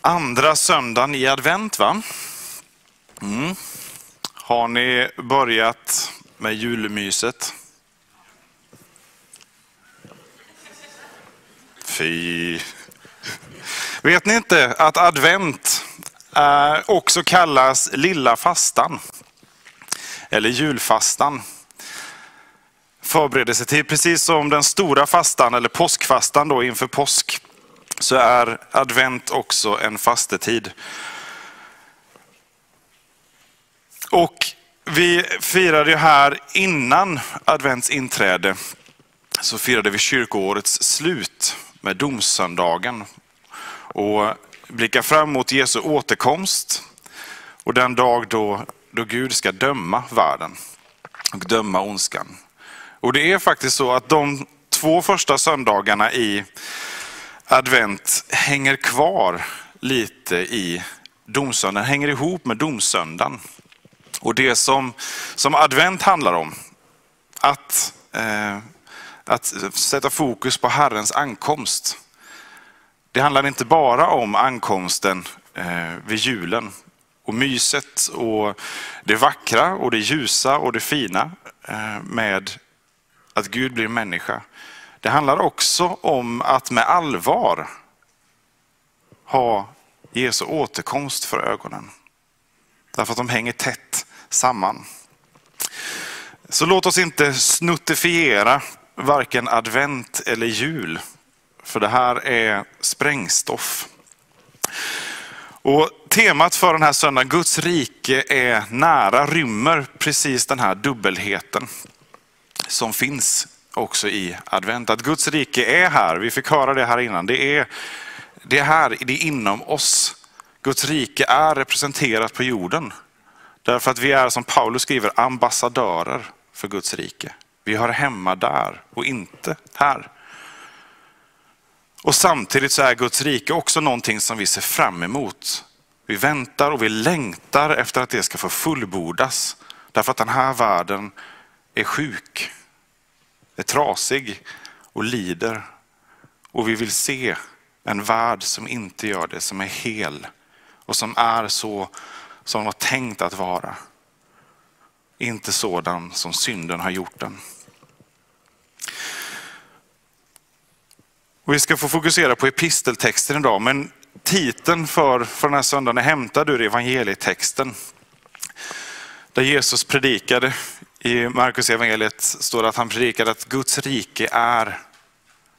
Andra söndagen i advent va? Mm. Har ni börjat med julmyset? Fy. Vet ni inte att advent eh, också kallas lilla fastan? Eller julfastan. Förberedelsetid, precis som den stora fastan eller påskfastan då inför påsk så är advent också en fastetid. Och vi firade ju här innan advents inträde så firade vi kyrkoårets slut med domsöndagen och blickar fram mot Jesu återkomst och den dag då, då Gud ska döma världen och döma ondskan. Och det är faktiskt så att de två första söndagarna i advent hänger kvar lite i domsöndagen, hänger ihop med domsöndagen. Och det som, som advent handlar om, att, eh, att sätta fokus på Herrens ankomst. Det handlar inte bara om ankomsten eh, vid julen och myset och det vackra och det ljusa och det fina eh, med att Gud blir människa. Det handlar också om att med allvar ha Jesu återkomst för ögonen. Därför att de hänger tätt samman. Så låt oss inte snuttifiera varken advent eller jul. För det här är sprängstoff. Och temat för den här söndagen, Guds rike är nära, rymmer precis den här dubbelheten som finns också i advent. Att Guds rike är här, vi fick höra det här innan. Det är, det är här, det är inom oss. Guds rike är representerat på jorden. Därför att vi är, som Paulus skriver, ambassadörer för Guds rike. Vi hör hemma där och inte här. Och samtidigt så är Guds rike också någonting som vi ser fram emot. Vi väntar och vi längtar efter att det ska få fullbordas. Därför att den här världen är sjuk är trasig och lider. Och vi vill se en värld som inte gör det, som är hel och som är så som var tänkt att vara. Inte sådan som synden har gjort den. Och vi ska få fokusera på episteltexten idag, men titeln för, för den här söndagen är hämtad ur evangelietexten. Där Jesus predikade i Markus evangeliet står det att han predikade att Guds rike är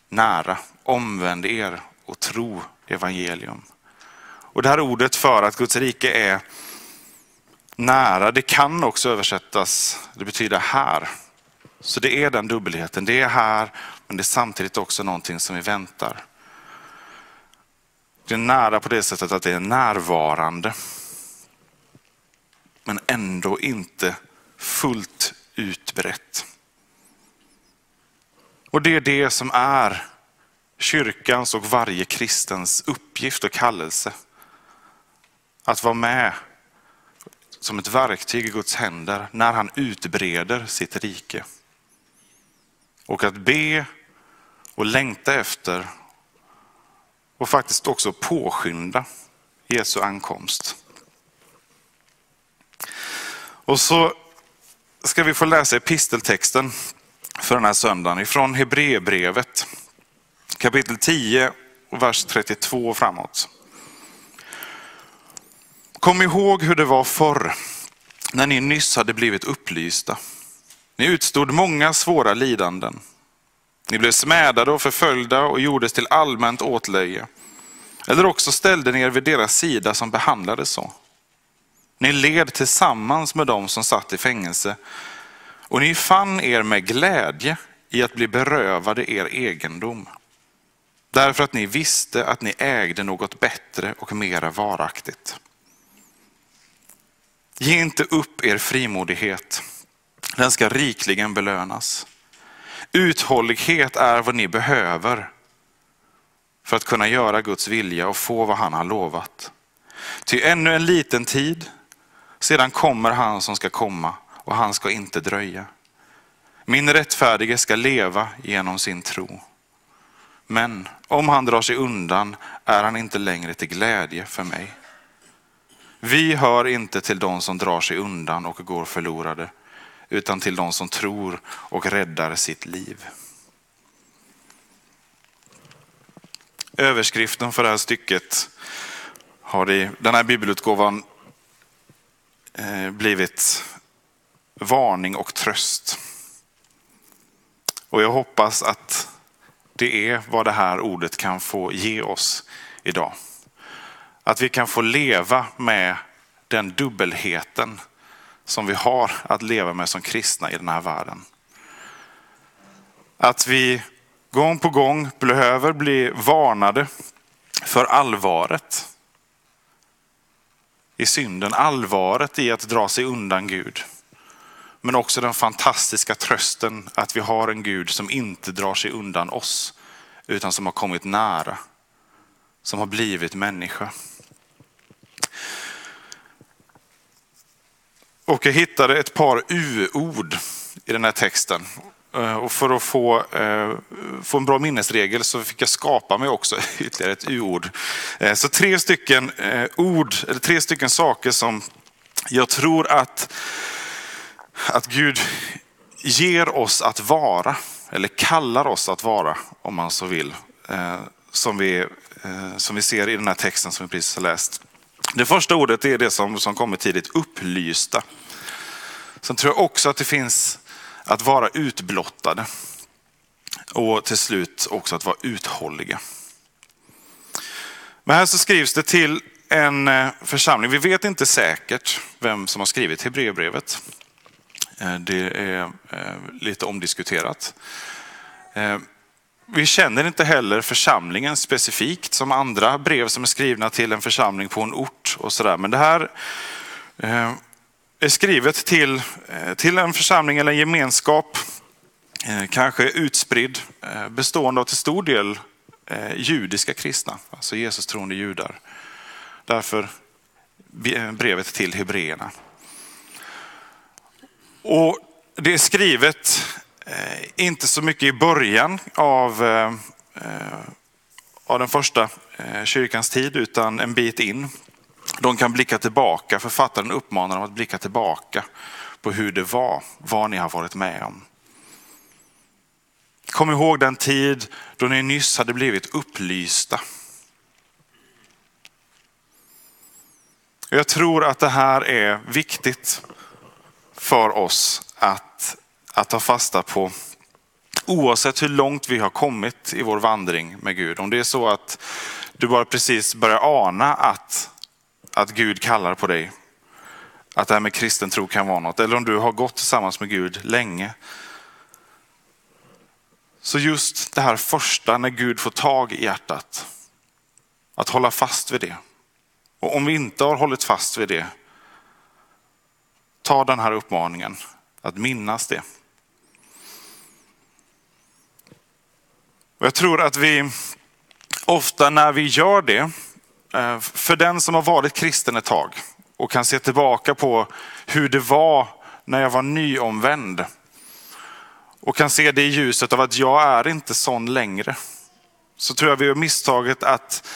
nära. Omvänd er och tro evangelium. Och det här ordet för att Guds rike är nära, det kan också översättas, det betyder här. Så det är den dubbelheten, det är här men det är samtidigt också någonting som vi väntar. Det är nära på det sättet att det är närvarande. Men ändå inte fullt utbrett. Och det är det som är kyrkans och varje kristens uppgift och kallelse. Att vara med som ett verktyg i Guds händer när han utbreder sitt rike. Och att be och längta efter och faktiskt också påskynda Jesu ankomst. Och så ska vi få läsa episteltexten för den här söndagen ifrån Hebreerbrevet kapitel 10 vers 32 framåt. Kom ihåg hur det var förr när ni nyss hade blivit upplysta. Ni utstod många svåra lidanden. Ni blev smädade och förföljda och gjordes till allmänt åtlöje. Eller också ställde ni er vid deras sida som behandlades så. Ni led tillsammans med dem som satt i fängelse och ni fann er med glädje i att bli berövade er egendom därför att ni visste att ni ägde något bättre och mera varaktigt. Ge inte upp er frimodighet. Den ska rikligen belönas. Uthållighet är vad ni behöver för att kunna göra Guds vilja och få vad han har lovat. Ty ännu en liten tid, sedan kommer han som ska komma och han ska inte dröja. Min rättfärdige ska leva genom sin tro. Men om han drar sig undan är han inte längre till glädje för mig. Vi hör inte till de som drar sig undan och går förlorade, utan till de som tror och räddar sitt liv. Överskriften för det här stycket har i den här bibelutgåvan Eh, blivit varning och tröst. Och jag hoppas att det är vad det här ordet kan få ge oss idag. Att vi kan få leva med den dubbelheten som vi har att leva med som kristna i den här världen. Att vi gång på gång behöver bli varnade för allvaret i synden, allvaret i att dra sig undan Gud. Men också den fantastiska trösten att vi har en Gud som inte drar sig undan oss, utan som har kommit nära, som har blivit människa. Och jag hittade ett par u-ord i den här texten. Eh, och för att få, eh, få en bra minnesregel så fick jag skapa mig också ytterligare ett u-ord. Eh, så tre stycken ord, eller tre stycken saker som jag tror att, att Gud ger oss att vara, eller kallar oss att vara om man så vill. Som vi, som vi ser i den här texten som vi precis har läst. Det första ordet är det som, som kommer tidigt, upplysta. Sen tror jag också att det finns att vara utblottade. Och till slut också att vara uthålliga. Men här så skrivs det till en eh, församling. Vi vet inte säkert vem som har skrivit Hebreerbrevet. Eh, det är eh, lite omdiskuterat. Vi känner inte heller församlingen specifikt som andra brev som är skrivna till en församling på en ort och sådär. Men det här är skrivet till, eh, till en församling eller en gemenskap, eh, kanske utspridd, eh, bestående av till stor del judiska kristna, alltså Jesus troende judar. Därför brevet till hebreerna. Och det är skrivet inte så mycket i början av, av den första kyrkans tid, utan en bit in de kan blicka tillbaka, författaren uppmanar dem att blicka tillbaka på hur det var, vad ni har varit med om. Kom ihåg den tid då ni nyss hade blivit upplysta. Jag tror att det här är viktigt för oss att, att ta fasta på. Oavsett hur långt vi har kommit i vår vandring med Gud. Om det är så att du bara precis börjar ana att att Gud kallar på dig. Att det här med kristen tro kan vara något. Eller om du har gått tillsammans med Gud länge. Så just det här första när Gud får tag i hjärtat. Att hålla fast vid det. Och om vi inte har hållit fast vid det. Ta den här uppmaningen att minnas det. Och jag tror att vi ofta när vi gör det Eh, för den som har varit kristen ett tag och kan se tillbaka på hur det var när jag var nyomvänd och kan se det i ljuset av att jag är inte sån längre. Så tror jag vi har misstaget att,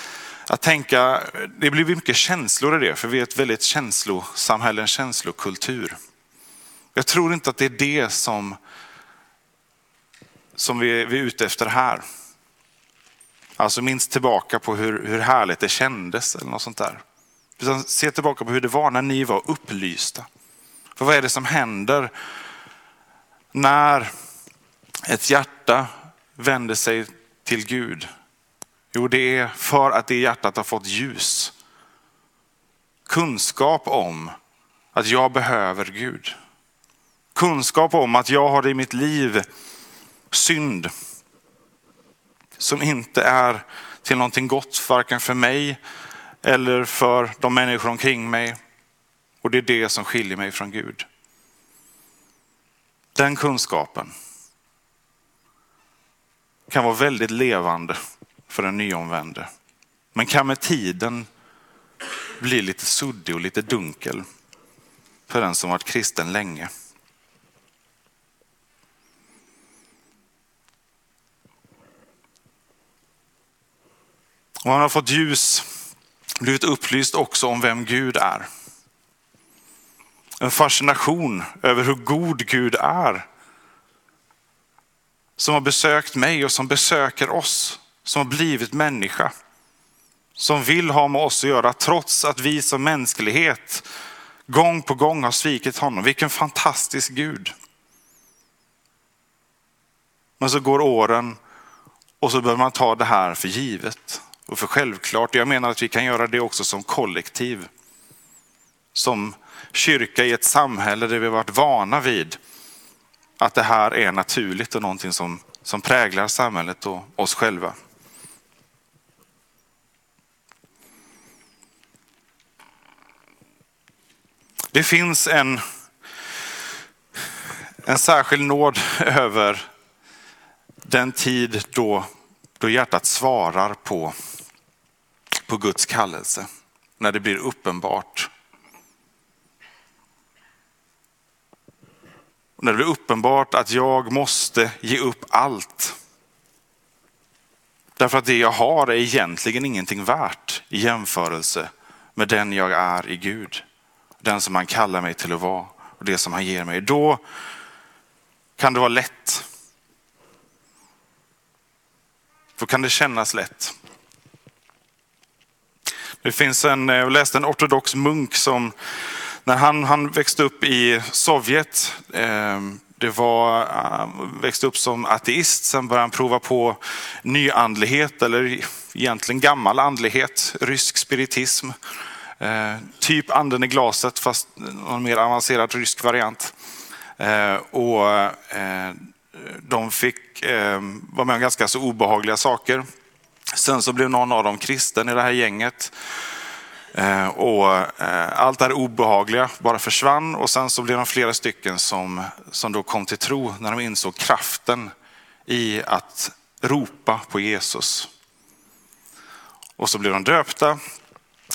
att tänka, det blir mycket känslor i det, för vi är ett väldigt känslosamhälle, en känslokultur. Jag tror inte att det är det som, som vi, vi är ute efter här. Alltså minns tillbaka på hur, hur härligt det kändes eller något sånt där. Utan se tillbaka på hur det var när ni var upplysta. För vad är det som händer när ett hjärta vänder sig till Gud? Jo, det är för att det hjärtat har fått ljus. Kunskap om att jag behöver Gud. Kunskap om att jag har i mitt liv synd som inte är till någonting gott, varken för mig eller för de människor omkring mig. Och det är det som skiljer mig från Gud. Den kunskapen kan vara väldigt levande för en nyomvände. Men kan med tiden bli lite suddig och lite dunkel för den som varit kristen länge. Och han har fått ljus, blivit upplyst också om vem Gud är. En fascination över hur god Gud är. Som har besökt mig och som besöker oss, som har blivit människa. Som vill ha med oss att göra trots att vi som mänsklighet gång på gång har svikit honom. Vilken fantastisk Gud. Men så går åren och så börjar man ta det här för givet och för självklart. Jag menar att vi kan göra det också som kollektiv. Som kyrka i ett samhälle där vi har varit vana vid att det här är naturligt och någonting som, som präglar samhället och oss själva. Det finns en, en särskild nåd över den tid då, då hjärtat svarar på, på Guds kallelse. När det blir uppenbart. När det blir uppenbart att jag måste ge upp allt. Därför att det jag har är egentligen ingenting värt i jämförelse med den jag är i Gud den som han kallar mig till att vara och det som han ger mig. Då kan det vara lätt. Då kan det kännas lätt. Det finns en, eh, jag läste en ortodox munk som när han, han växte upp i Sovjet, eh, det var, han växte upp som ateist, sen började han prova på nyandlighet eller egentligen gammal andlighet, rysk spiritism. Eh, typ anden i glaset fast en mer avancerad rysk variant. Eh, och eh, de fick eh, vara med om ganska så obehagliga saker. Sen så blev någon av dem kristen i det här gänget. Eh, och eh, allt det här obehagliga bara försvann och sen så blev de flera stycken som, som då kom till tro när de insåg kraften i att ropa på Jesus. Och så blev de döpta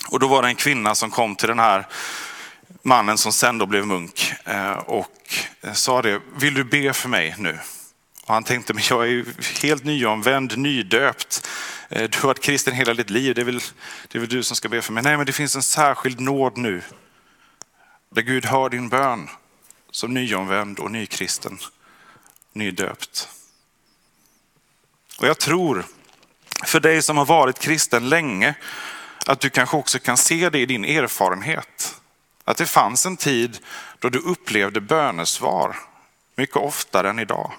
och då var det en kvinna som kom till den här mannen som sen då blev munk eh, och sa det, vill du be för mig nu? Och han tänkte, men jag är ju helt nyomvänd, nydöpt. Eh, du har varit kristen hela ditt liv, det är, väl, det är väl du som ska be för mig. Nej, men det finns en särskild nåd nu. Där Gud hör din bön som nyomvänd och nykristen, nydöpt. Och jag tror, för dig som har varit kristen länge, att du kanske också kan se det i din erfarenhet. Att det fanns en tid då du upplevde bönesvar mycket oftare än idag.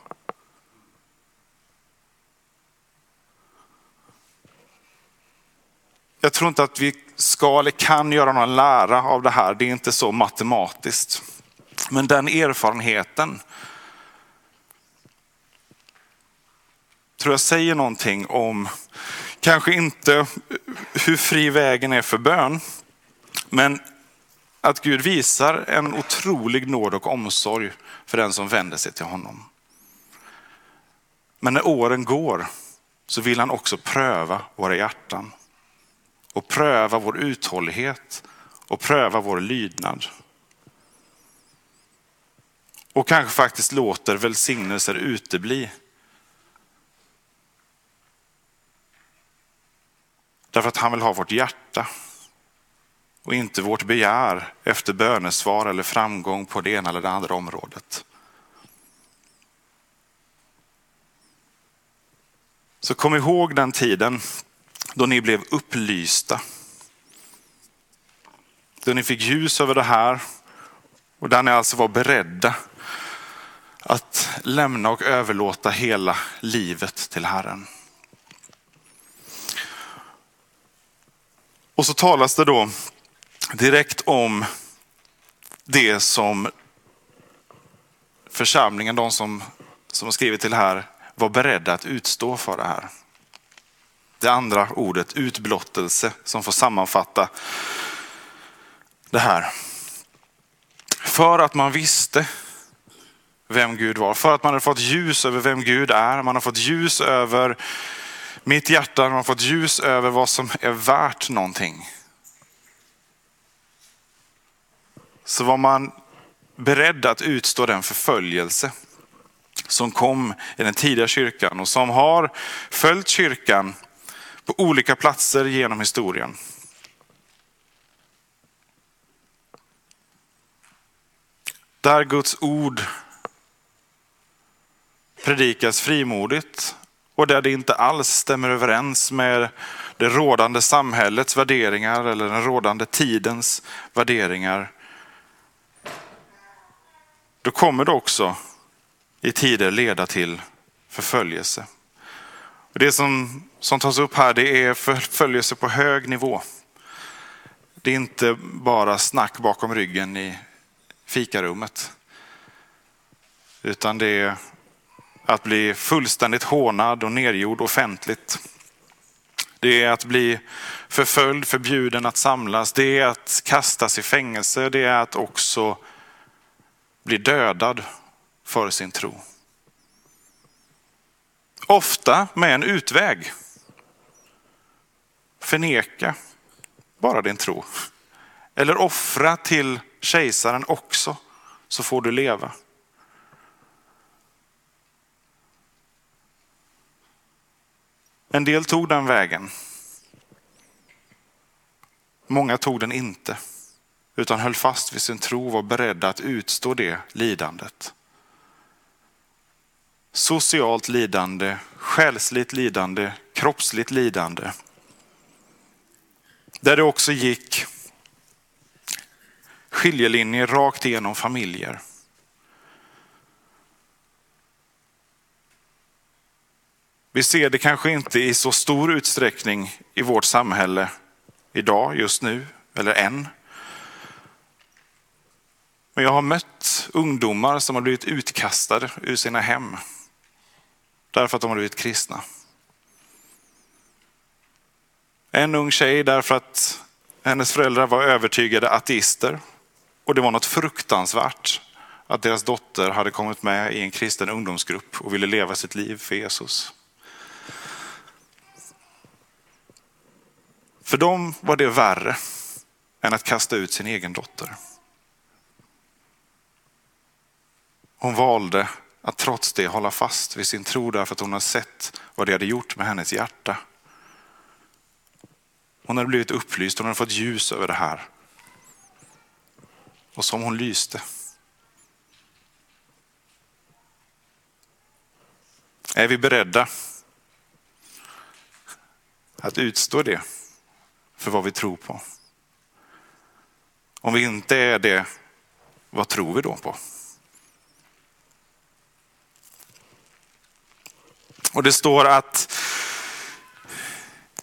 Jag tror inte att vi ska eller kan göra någon lära av det här. Det är inte så matematiskt. Men den erfarenheten tror jag säger någonting om Kanske inte hur fri vägen är för bön, men att Gud visar en otrolig nåd och omsorg för den som vänder sig till honom. Men när åren går så vill han också pröva våra hjärtan och pröva vår uthållighet och pröva vår lydnad. Och kanske faktiskt låter välsignelser utebli Därför att han vill ha vårt hjärta och inte vårt begär efter bönesvar eller framgång på det ena eller det andra området. Så kom ihåg den tiden då ni blev upplysta. Då ni fick ljus över det här och där ni alltså var beredda att lämna och överlåta hela livet till Herren. Och så talas det då direkt om det som församlingen, de som, som har skrivit till det här, var beredda att utstå för det här. Det andra ordet, utblottelse, som får sammanfatta det här. För att man visste vem Gud var, för att man hade fått ljus över vem Gud är, man har fått ljus över mitt hjärta, man har fått ljus över vad som är värt någonting. Så var man beredd att utstå den förföljelse som kom i den tidiga kyrkan och som har följt kyrkan på olika platser genom historien. Där Guds ord predikas frimodigt och där det inte alls stämmer överens med det rådande samhällets värderingar eller den rådande tidens värderingar. Då kommer det också i tider leda till förföljelse. Det som, som tas upp här det är förföljelse på hög nivå. Det är inte bara snack bakom ryggen i fikarummet. Utan det är att bli fullständigt hånad och nergjord offentligt. Det är att bli förföljd, förbjuden att samlas. Det är att kastas i fängelse. Det är att också bli dödad för sin tro. Ofta med en utväg. Förneka bara din tro. Eller offra till kejsaren också, så får du leva. En del tog den vägen. Många tog den inte, utan höll fast vid sin tro och var beredda att utstå det lidandet. Socialt lidande, själsligt lidande, kroppsligt lidande. Där det också gick skiljelinjer rakt igenom familjer. Vi ser det kanske inte i så stor utsträckning i vårt samhälle idag, just nu, eller än. Men jag har mött ungdomar som har blivit utkastade ur sina hem därför att de har blivit kristna. En ung tjej därför att hennes föräldrar var övertygade ateister och det var något fruktansvärt att deras dotter hade kommit med i en kristen ungdomsgrupp och ville leva sitt liv för Jesus. För dem var det värre än att kasta ut sin egen dotter. Hon valde att trots det hålla fast vid sin tro därför att hon har sett vad det hade gjort med hennes hjärta. Hon hade blivit upplyst, hon hade fått ljus över det här. Och som hon lyste. Är vi beredda att utstå det för vad vi tror på? Om vi inte är det, vad tror vi då på? Och det står att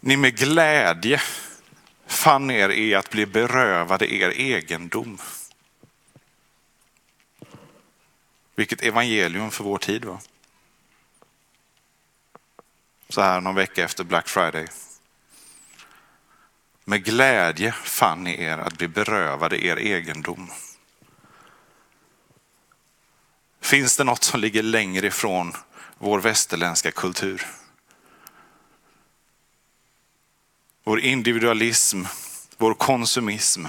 ni med glädje fann er i att bli berövade er egendom. Vilket evangelium för vår tid var. Så här någon vecka efter Black Friday. Med glädje fann ni er att bli berövade er egendom. Finns det något som ligger längre ifrån vår västerländska kultur? Vår individualism, vår konsumism.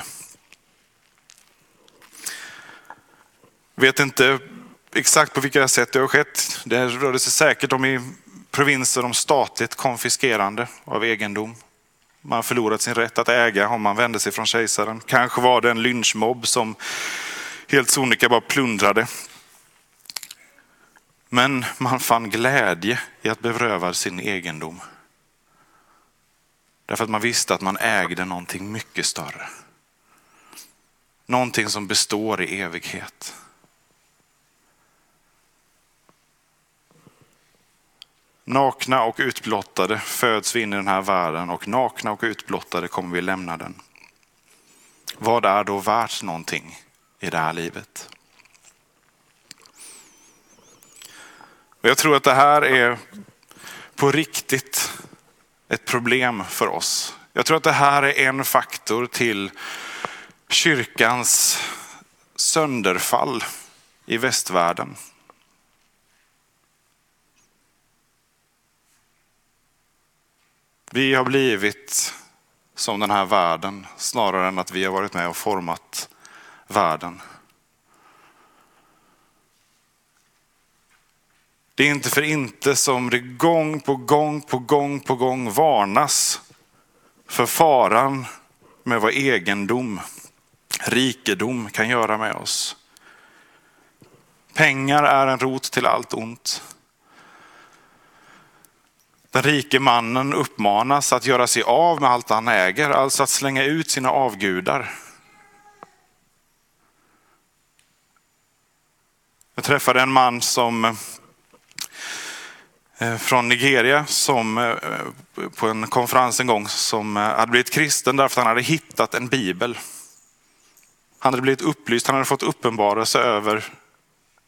Vet inte exakt på vilka sätt det har skett. Det rörde sig säkert om i provinser om statligt konfiskerande av egendom. Man har förlorat sin rätt att äga om man vände sig från kejsaren. Kanske var det en lynchmobb som helt sonika bara plundrade. Men man fann glädje i att beröva sin egendom. Därför att man visste att man ägde någonting mycket större. Någonting som består i evighet. Nakna och utblottade föds vi in i den här världen och nakna och utblottade kommer vi lämna den. Vad är då värt någonting i det här livet? Och jag tror att det här är på riktigt ett problem för oss. Jag tror att det här är en faktor till kyrkans sönderfall i västvärlden. Vi har blivit som den här världen snarare än att vi har varit med och format världen. Det är inte för inte som det gång på gång på gång på gång varnas för faran med vad egendom, rikedom kan göra med oss. Pengar är en rot till allt ont. Den rike mannen uppmanas att göra sig av med allt han äger, alltså att slänga ut sina avgudar. Jag träffade en man som Eh, från Nigeria som eh, eh, på en konferens en gång som hade blivit kristen därför att han hade hittat en bibel. Han hade blivit upplyst, han hade fått uppenbarelse över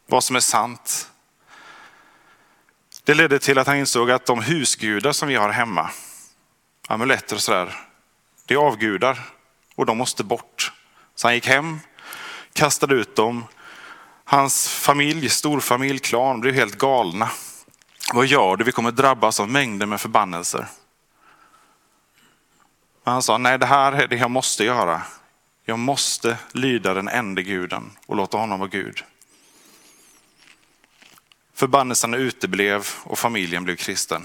vad som är sant. Det ledde till att han insåg att de husgudar som vi har hemma, amuletter och sådär, det är avgudar och de måste bort. Så han gick hem, kastade ut dem. Hans familj, storfamilj, klan blev helt galna. Vad gör du? Vi kommer drabbas av mängder med förbannelser. Men han sa, nej det här är det jag måste göra. Jag måste lyda den enda guden och låta honom vara Gud. Förbannelserna uteblev och familjen blev kristen.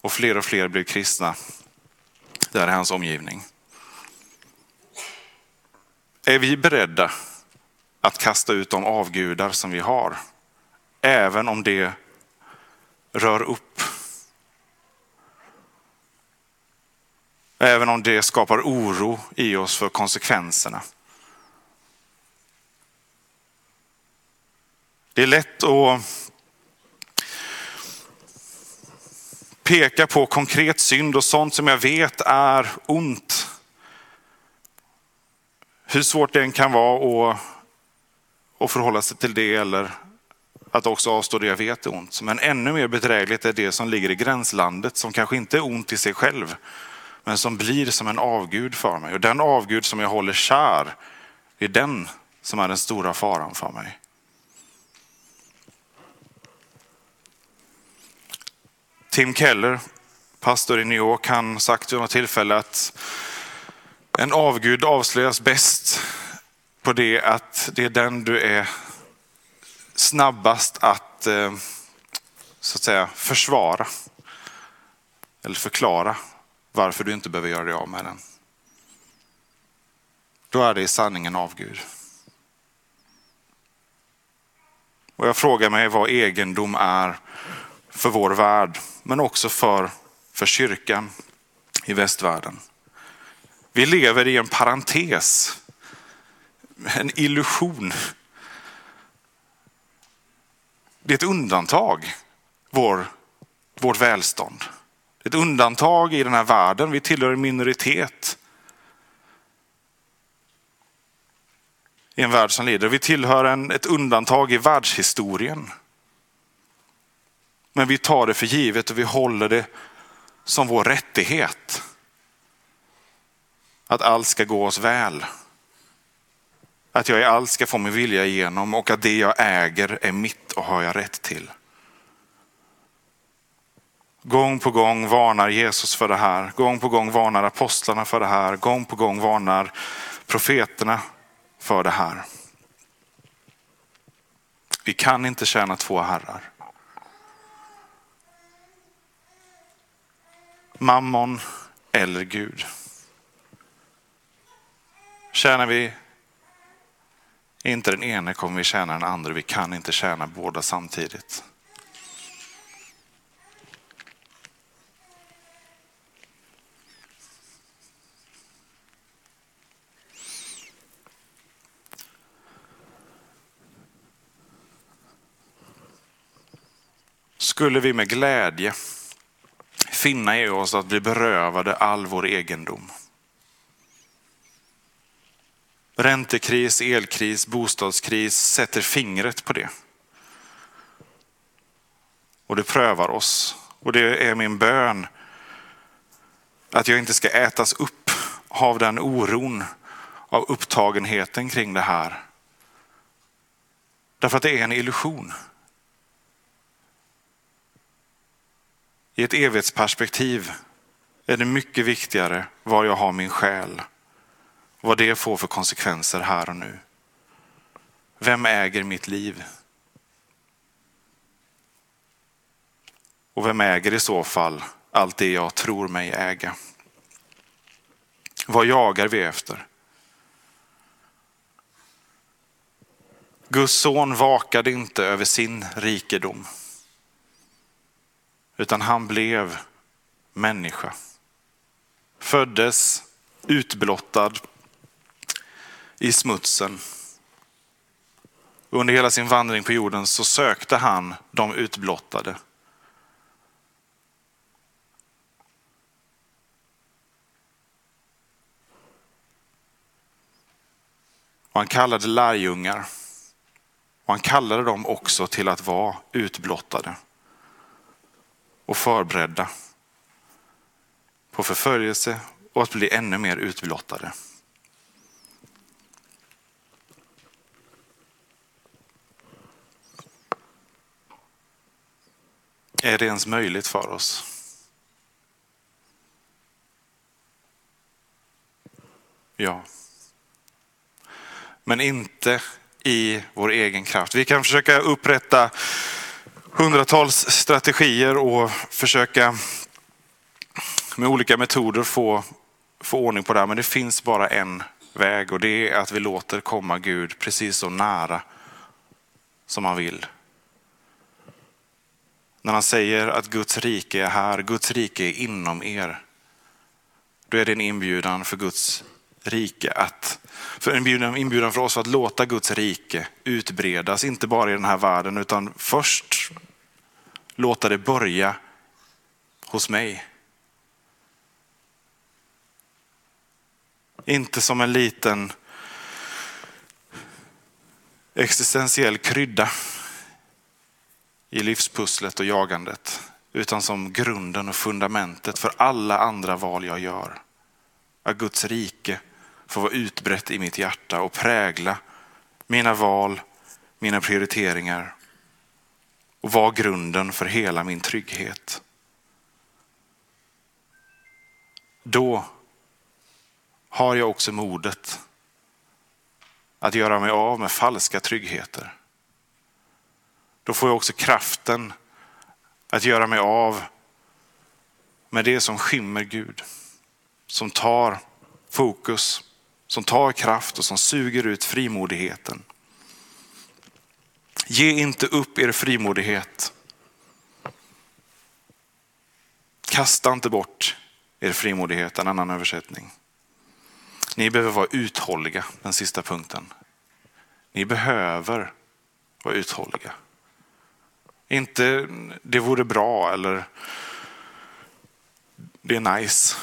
Och fler och fler blev kristna där i hans omgivning. Är vi beredda att kasta ut de avgudar som vi har? Även om det rör upp. Även om det skapar oro i oss för konsekvenserna. Det är lätt att peka på konkret synd och sånt som jag vet är ont. Hur svårt det än kan vara att, att förhålla sig till det eller att också avstå det jag vet är ont. Men ännu mer bedrägligt är det som ligger i gränslandet som kanske inte är ont i sig själv men som blir som en avgud för mig. Och den avgud som jag håller kär, det är den som är den stora faran för mig. Tim Keller, pastor i New York, han sagt vid något tillfälle att en avgud avslöjas bäst på det att det är den du är snabbast att, eh, så att säga, försvara. Eller förklara varför du inte behöver göra dig av med den. Då är det i sanningen avgud. Och jag frågar mig vad egendom är för vår värld, men också för, för kyrkan i västvärlden. Vi lever i en parentes, en illusion. Det är ett undantag, vår, vårt välstånd. Det är ett undantag i den här världen. Vi tillhör en minoritet. I en värld som lider. Vi tillhör en, ett undantag i världshistorien. Men vi tar det för givet och vi håller det som vår rättighet. Att allt ska gå oss väl. Att jag i allt ska få min vilja igenom och att det jag äger är mitt och har jag rätt till. Gång på gång varnar Jesus för det här. Gång på gång varnar apostlarna för det här. Gång på gång varnar profeterna för det här. Vi kan inte tjäna två herrar. Mammon eller Gud. Tjänar vi inte den ene kommer vi tjäna den andra. Vi kan inte tjäna båda samtidigt. Skulle vi med glädje finna i oss att bli berövade all vår egendom. Räntekris, elkris, bostadskris sätter fingret på det. Och det prövar oss Och det är min bön att jag inte ska ätas upp av den oron, av upptagenheten kring det här. Därför att det är en illusion. I ett evighetsperspektiv är det mycket viktigare var jag har min själ. Vad det får för konsekvenser här och nu. Vem äger mitt liv? Och vem äger i så fall allt det jag tror mig äga? Vad jagar vi efter? Guds son vakade inte över sin rikedom, utan han blev människa. Föddes utblottad i smutsen. Under hela sin vandring på jorden så sökte han de utblottade. Och han kallade lärjungar. Och han kallade dem också till att vara utblottade och förberedda på förföljelse och att bli ännu mer utblottade. Är det ens möjligt för oss? Ja. Men inte i vår egen kraft. Vi kan försöka upprätta hundratals strategier och försöka med olika metoder få, få ordning på det här. Men det finns bara en väg och det är att vi låter komma Gud precis så nära som han vill. När han säger att Guds rike är här, Guds rike är inom er. Då är det en inbjudan för Guds rike att, för en inbjudan, för oss att låta Guds rike utbredas, inte bara i den här världen utan först låta det börja hos mig. Inte som en liten existentiell krydda i livspusslet och jagandet, utan som grunden och fundamentet för alla andra val jag gör. Att Guds rike får vara utbrett i mitt hjärta och prägla mina val, mina prioriteringar och vara grunden för hela min trygghet. Då har jag också modet att göra mig av med falska tryggheter. Då får jag också kraften att göra mig av med det som skymmer Gud. Som tar fokus, som tar kraft och som suger ut frimodigheten. Ge inte upp er frimodighet. Kasta inte bort er frimodighet, en annan översättning. Ni behöver vara uthålliga, den sista punkten. Ni behöver vara uthålliga. Inte det vore bra eller det är nice.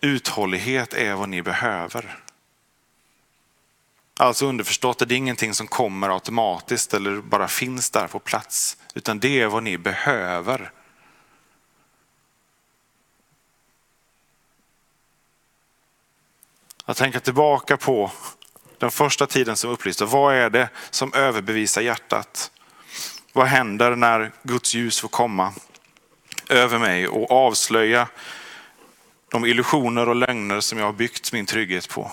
Uthållighet är vad ni behöver. Alltså underförstått, det är ingenting som kommer automatiskt eller bara finns där på plats. Utan det är vad ni behöver. Att tänka tillbaka på den första tiden som upplyste. Vad är det som överbevisar hjärtat? Vad händer när Guds ljus får komma över mig och avslöja de illusioner och lögner som jag har byggt min trygghet på?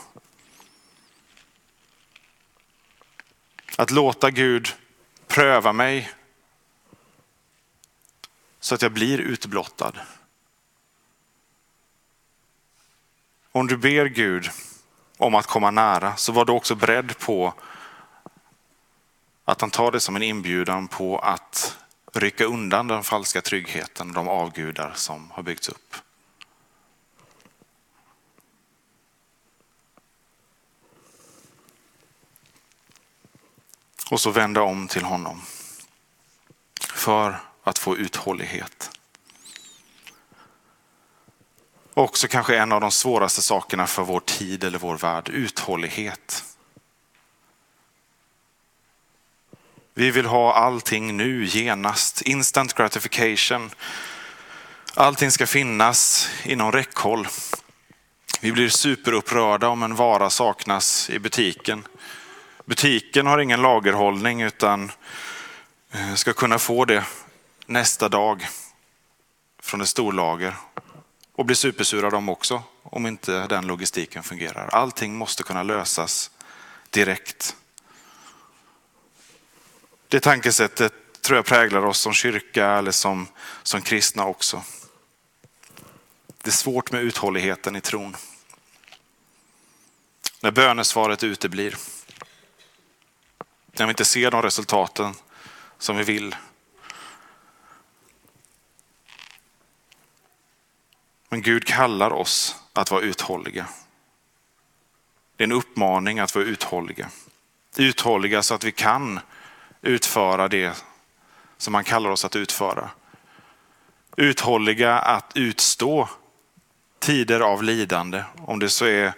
Att låta Gud pröva mig så att jag blir utblottad. Om du ber Gud om att komma nära så var du också beredd på att han tar det som en inbjudan på att rycka undan den falska tryggheten, de avgudar som har byggts upp. Och så vända om till honom. För att få uthållighet. Också kanske en av de svåraste sakerna för vår tid eller vår värld, uthållighet. Vi vill ha allting nu, genast. Instant gratification. Allting ska finnas inom räckhåll. Vi blir superupprörda om en vara saknas i butiken. Butiken har ingen lagerhållning utan eh, ska kunna få det nästa dag från ett storlager och bli supersura de också om inte den logistiken fungerar. Allting måste kunna lösas direkt. Det tankesättet tror jag präglar oss som kyrka eller som, som kristna också. Det är svårt med uthålligheten i tron. När bönesvaret uteblir. När vi inte ser de resultaten som vi vill. Men Gud kallar oss att vara uthålliga. Det är en uppmaning att vara uthålliga. Uthålliga så att vi kan utföra det som han kallar oss att utföra. Uthålliga att utstå tider av lidande, om det så är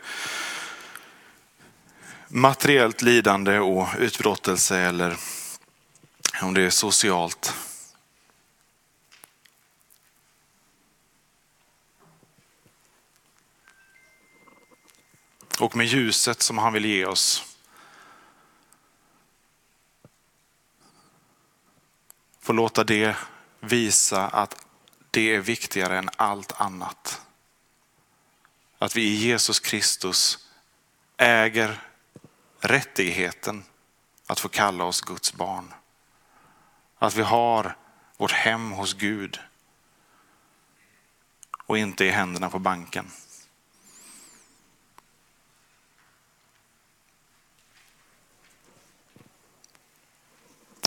materiellt lidande och utbrottelse eller om det är socialt. Och med ljuset som han vill ge oss få låta det visa att det är viktigare än allt annat. Att vi i Jesus Kristus äger rättigheten att få kalla oss Guds barn. Att vi har vårt hem hos Gud och inte i händerna på banken.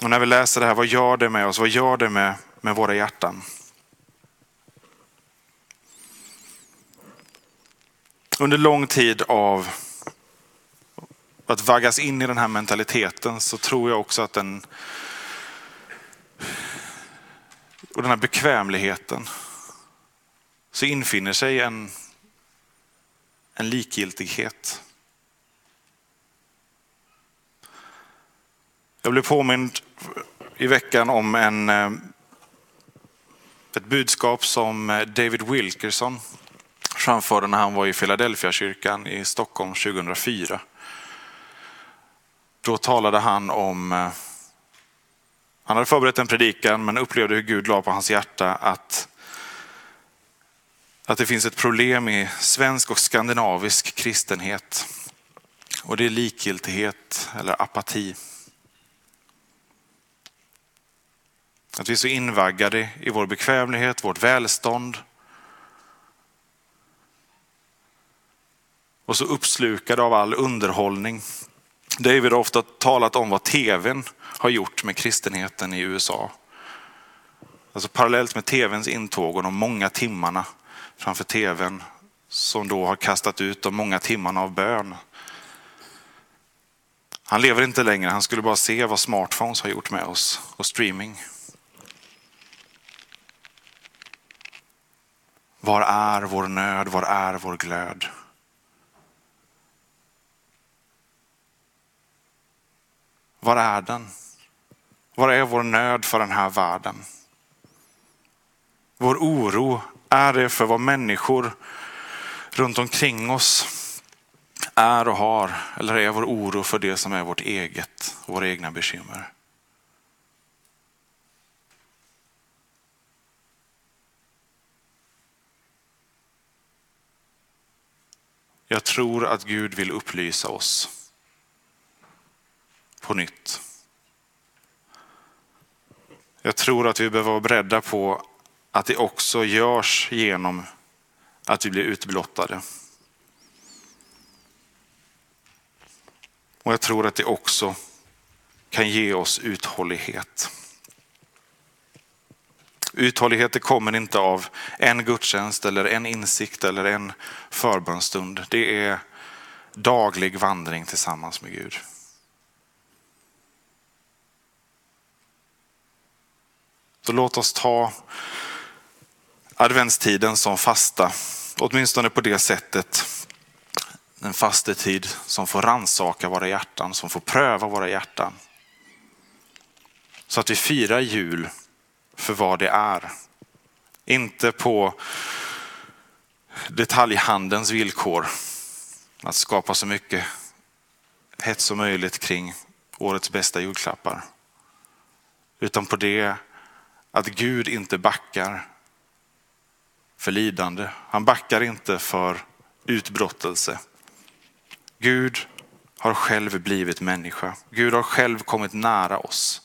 Och när vi läser det här, vad gör det med oss? Vad gör det med, med våra hjärtan? Under lång tid av att vaggas in i den här mentaliteten så tror jag också att den och den här bekvämligheten så infinner sig en, en likgiltighet. Jag blev påmind i veckan om en, eh, ett budskap som eh, David Wilkerson framförde när han var i Philadelphia kyrkan i Stockholm 2004. Då talade han om, eh, han hade förberett en predikan men upplevde hur Gud la på hans hjärta att, att det finns ett problem i svensk och skandinavisk kristenhet. Och det är likgiltighet eller apati. Att vi är så invaggade i vår bekvämlighet, vårt välstånd. Och så uppslukade av all underhållning. David har ofta talat om vad tvn har gjort med kristenheten i USA. Alltså parallellt med tvns intåg och de många timmarna framför tvn som då har kastat ut de många timmarna av bön. Han lever inte längre, han skulle bara se vad smartphones har gjort med oss och streaming. Var är vår nöd? Var är vår glöd? Var är den? Var är vår nöd för den här världen? Vår oro, är det för vad människor runt omkring oss är och har? Eller är vår oro för det som är vårt eget, våra egna bekymmer? Jag tror att Gud vill upplysa oss på nytt. Jag tror att vi behöver vara beredda på att det också görs genom att vi blir utblottade. Och jag tror att det också kan ge oss uthållighet. Uthållighet kommer inte av en gudstjänst eller en insikt eller en förbönstund. Det är daglig vandring tillsammans med Gud. Så låt oss ta adventstiden som fasta, åtminstone på det sättet. En fastetid som får ransaka våra hjärtan, som får pröva våra hjärtan. Så att vi firar jul för vad det är. Inte på detaljhandelns villkor. Att skapa så mycket hets som möjligt kring årets bästa julklappar. Utan på det att Gud inte backar för lidande. Han backar inte för utbrottelse. Gud har själv blivit människa. Gud har själv kommit nära oss.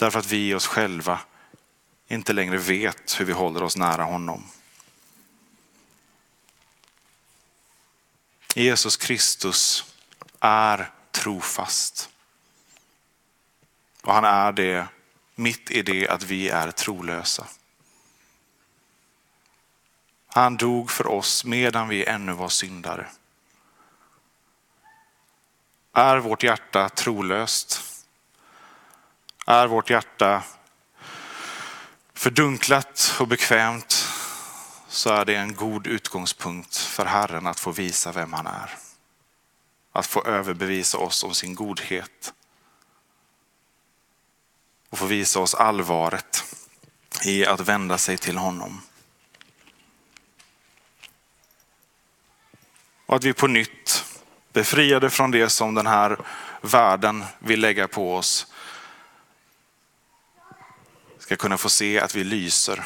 Därför att vi i oss själva inte längre vet hur vi håller oss nära honom. Jesus Kristus är trofast. Och han är det mitt i det att vi är trolösa. Han dog för oss medan vi ännu var syndare. Är vårt hjärta trolöst? Är vårt hjärta fördunklat och bekvämt så är det en god utgångspunkt för Herren att få visa vem han är. Att få överbevisa oss om sin godhet. Och få visa oss allvaret i att vända sig till honom. Och att vi på nytt, befriade från det som den här världen vill lägga på oss, ska kunna få se att vi lyser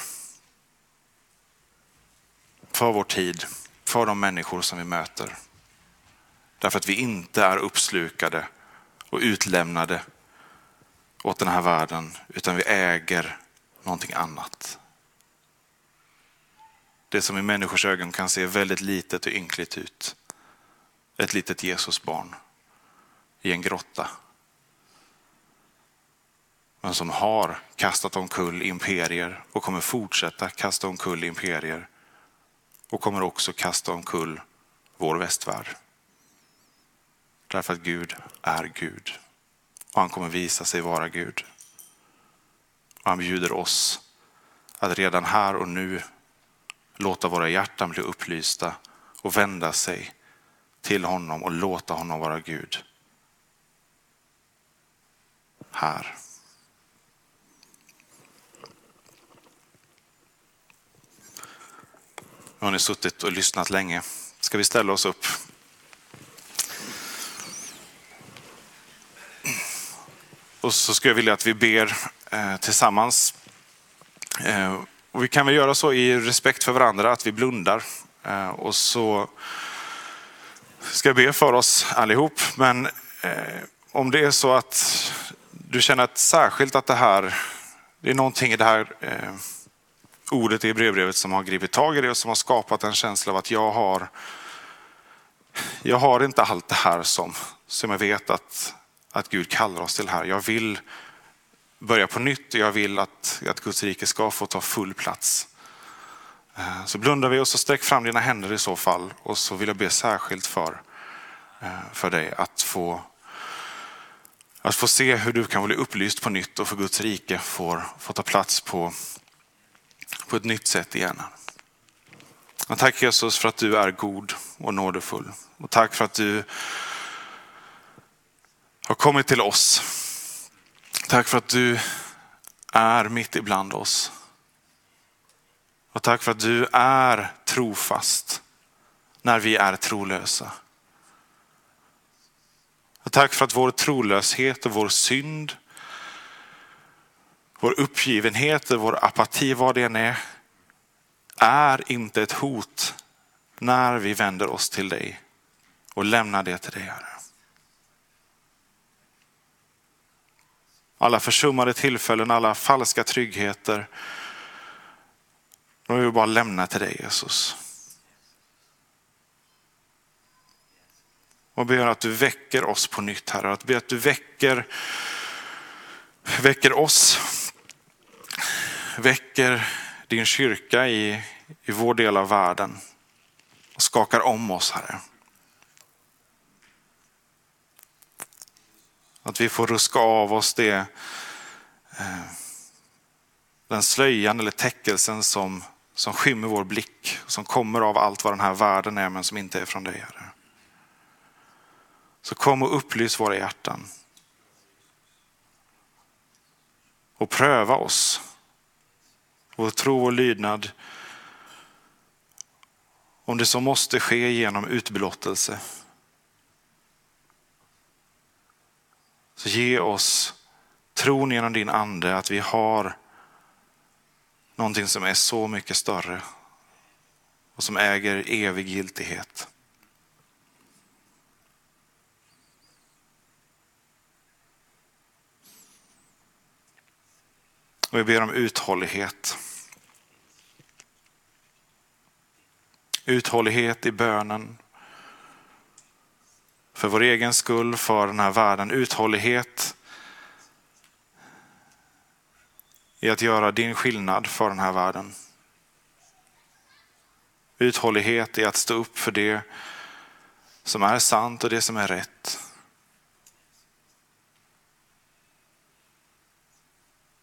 för vår tid, för de människor som vi möter. Därför att vi inte är uppslukade och utlämnade åt den här världen, utan vi äger någonting annat. Det som i människors ögon kan se väldigt litet och ynkligt ut. Ett litet Jesusbarn i en grotta. Men som har kastat omkull imperier och kommer fortsätta kasta omkull imperier och kommer också kasta omkull vår västvärld. Därför att Gud är Gud och han kommer visa sig vara Gud. Och han bjuder oss att redan här och nu låta våra hjärtan bli upplysta och vända sig till honom och låta honom vara Gud. Här. Nu har ni suttit och lyssnat länge. Ska vi ställa oss upp? Och så skulle jag vilja att vi ber eh, tillsammans. Eh, och vi kan väl göra så i respekt för varandra, att vi blundar. Eh, och så ska jag be för oss allihop. Men eh, om det är så att du känner att särskilt att det här, det är någonting i det här eh, ordet i brevbrevet som har gripit tag i det och som har skapat en känsla av att jag har, jag har inte allt det här som, som jag vet att, att Gud kallar oss till här. Jag vill börja på nytt och jag vill att, att Guds rike ska få ta full plats. Eh, så blundar vi och så sträck fram dina händer i så fall och så vill jag be särskilt för, eh, för dig att få, att få se hur du kan bli upplyst på nytt och för Guds rike får, får ta plats på, på ett nytt sätt igen. Och tack Jesus för att du är god och nådefull. Och tack för att du har kommit till oss. Tack för att du är mitt ibland oss. Och tack för att du är trofast när vi är trolösa. Och tack för att vår trolöshet och vår synd vår uppgivenhet, vår apati, vad det än är, är inte ett hot när vi vänder oss till dig och lämnar det till dig, Herre. Alla försummade tillfällen, alla falska tryggheter, de vill vi bara lämna till dig Jesus. Och ber att du väcker oss på nytt Herre, att ber att du väcker, väcker oss väcker din kyrka i, i vår del av världen och skakar om oss, Herre. Att vi får ruska av oss det, eh, den slöjan eller täckelsen som, som skymmer vår blick, som kommer av allt vad den här världen är men som inte är från dig, Herre. Så kom och upplys våra hjärtan. och pröva oss. Vår tro och lydnad. Om det så måste ske genom utblottelse. Så ge oss tron genom din ande att vi har någonting som är så mycket större och som äger evig giltighet. Och vi ber om uthållighet. Uthållighet i bönen. För vår egen skull, för den här världen. Uthållighet i att göra din skillnad för den här världen. Uthållighet i att stå upp för det som är sant och det som är rätt.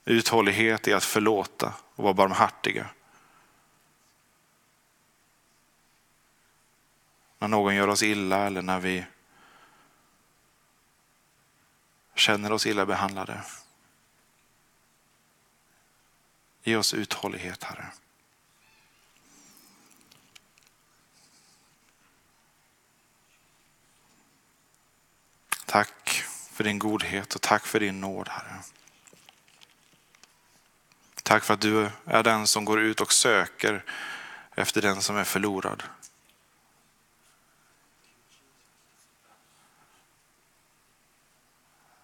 Uthållighet i att förlåta och vara barmhärtiga. När någon gör oss illa eller när vi känner oss illa behandlade. Ge oss uthållighet, Herre. Tack för din godhet och tack för din nåd, Herre. Tack för att du är den som går ut och söker efter den som är förlorad.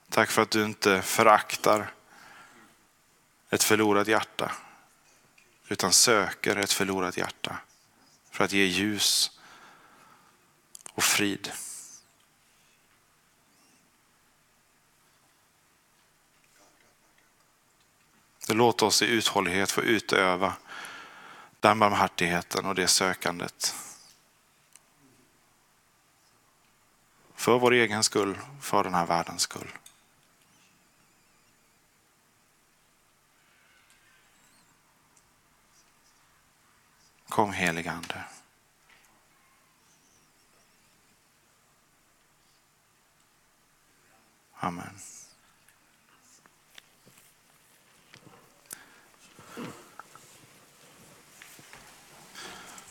Tack för att du inte föraktar ett förlorat hjärta, utan söker ett förlorat hjärta för att ge ljus och frid. Låt oss i uthållighet få utöva den barmhärtigheten och det sökandet. För vår egen skull, för den här världens skull. Kom helige Ande. Amen.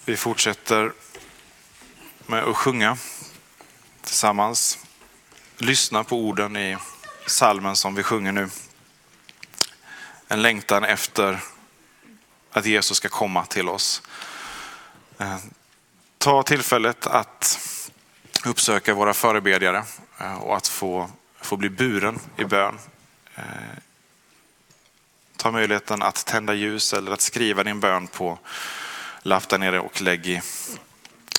Vi fortsätter med att sjunga tillsammans. Lyssna på orden i salmen som vi sjunger nu. En längtan efter att Jesus ska komma till oss. Eh, ta tillfället att uppsöka våra förebedjare eh, och att få, få bli buren i bön. Eh, ta möjligheten att tända ljus eller att skriva din bön på lapp där nere och lägg i,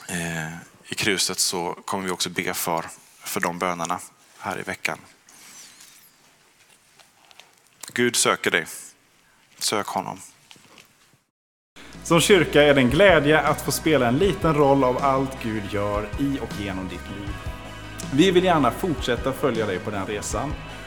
eh, i kruset så kommer vi också be för, för de bönerna här i veckan. Gud söker dig. Sök honom. Som kyrka är det en glädje att få spela en liten roll av allt Gud gör i och genom ditt liv. Vi vill gärna fortsätta följa dig på den resan.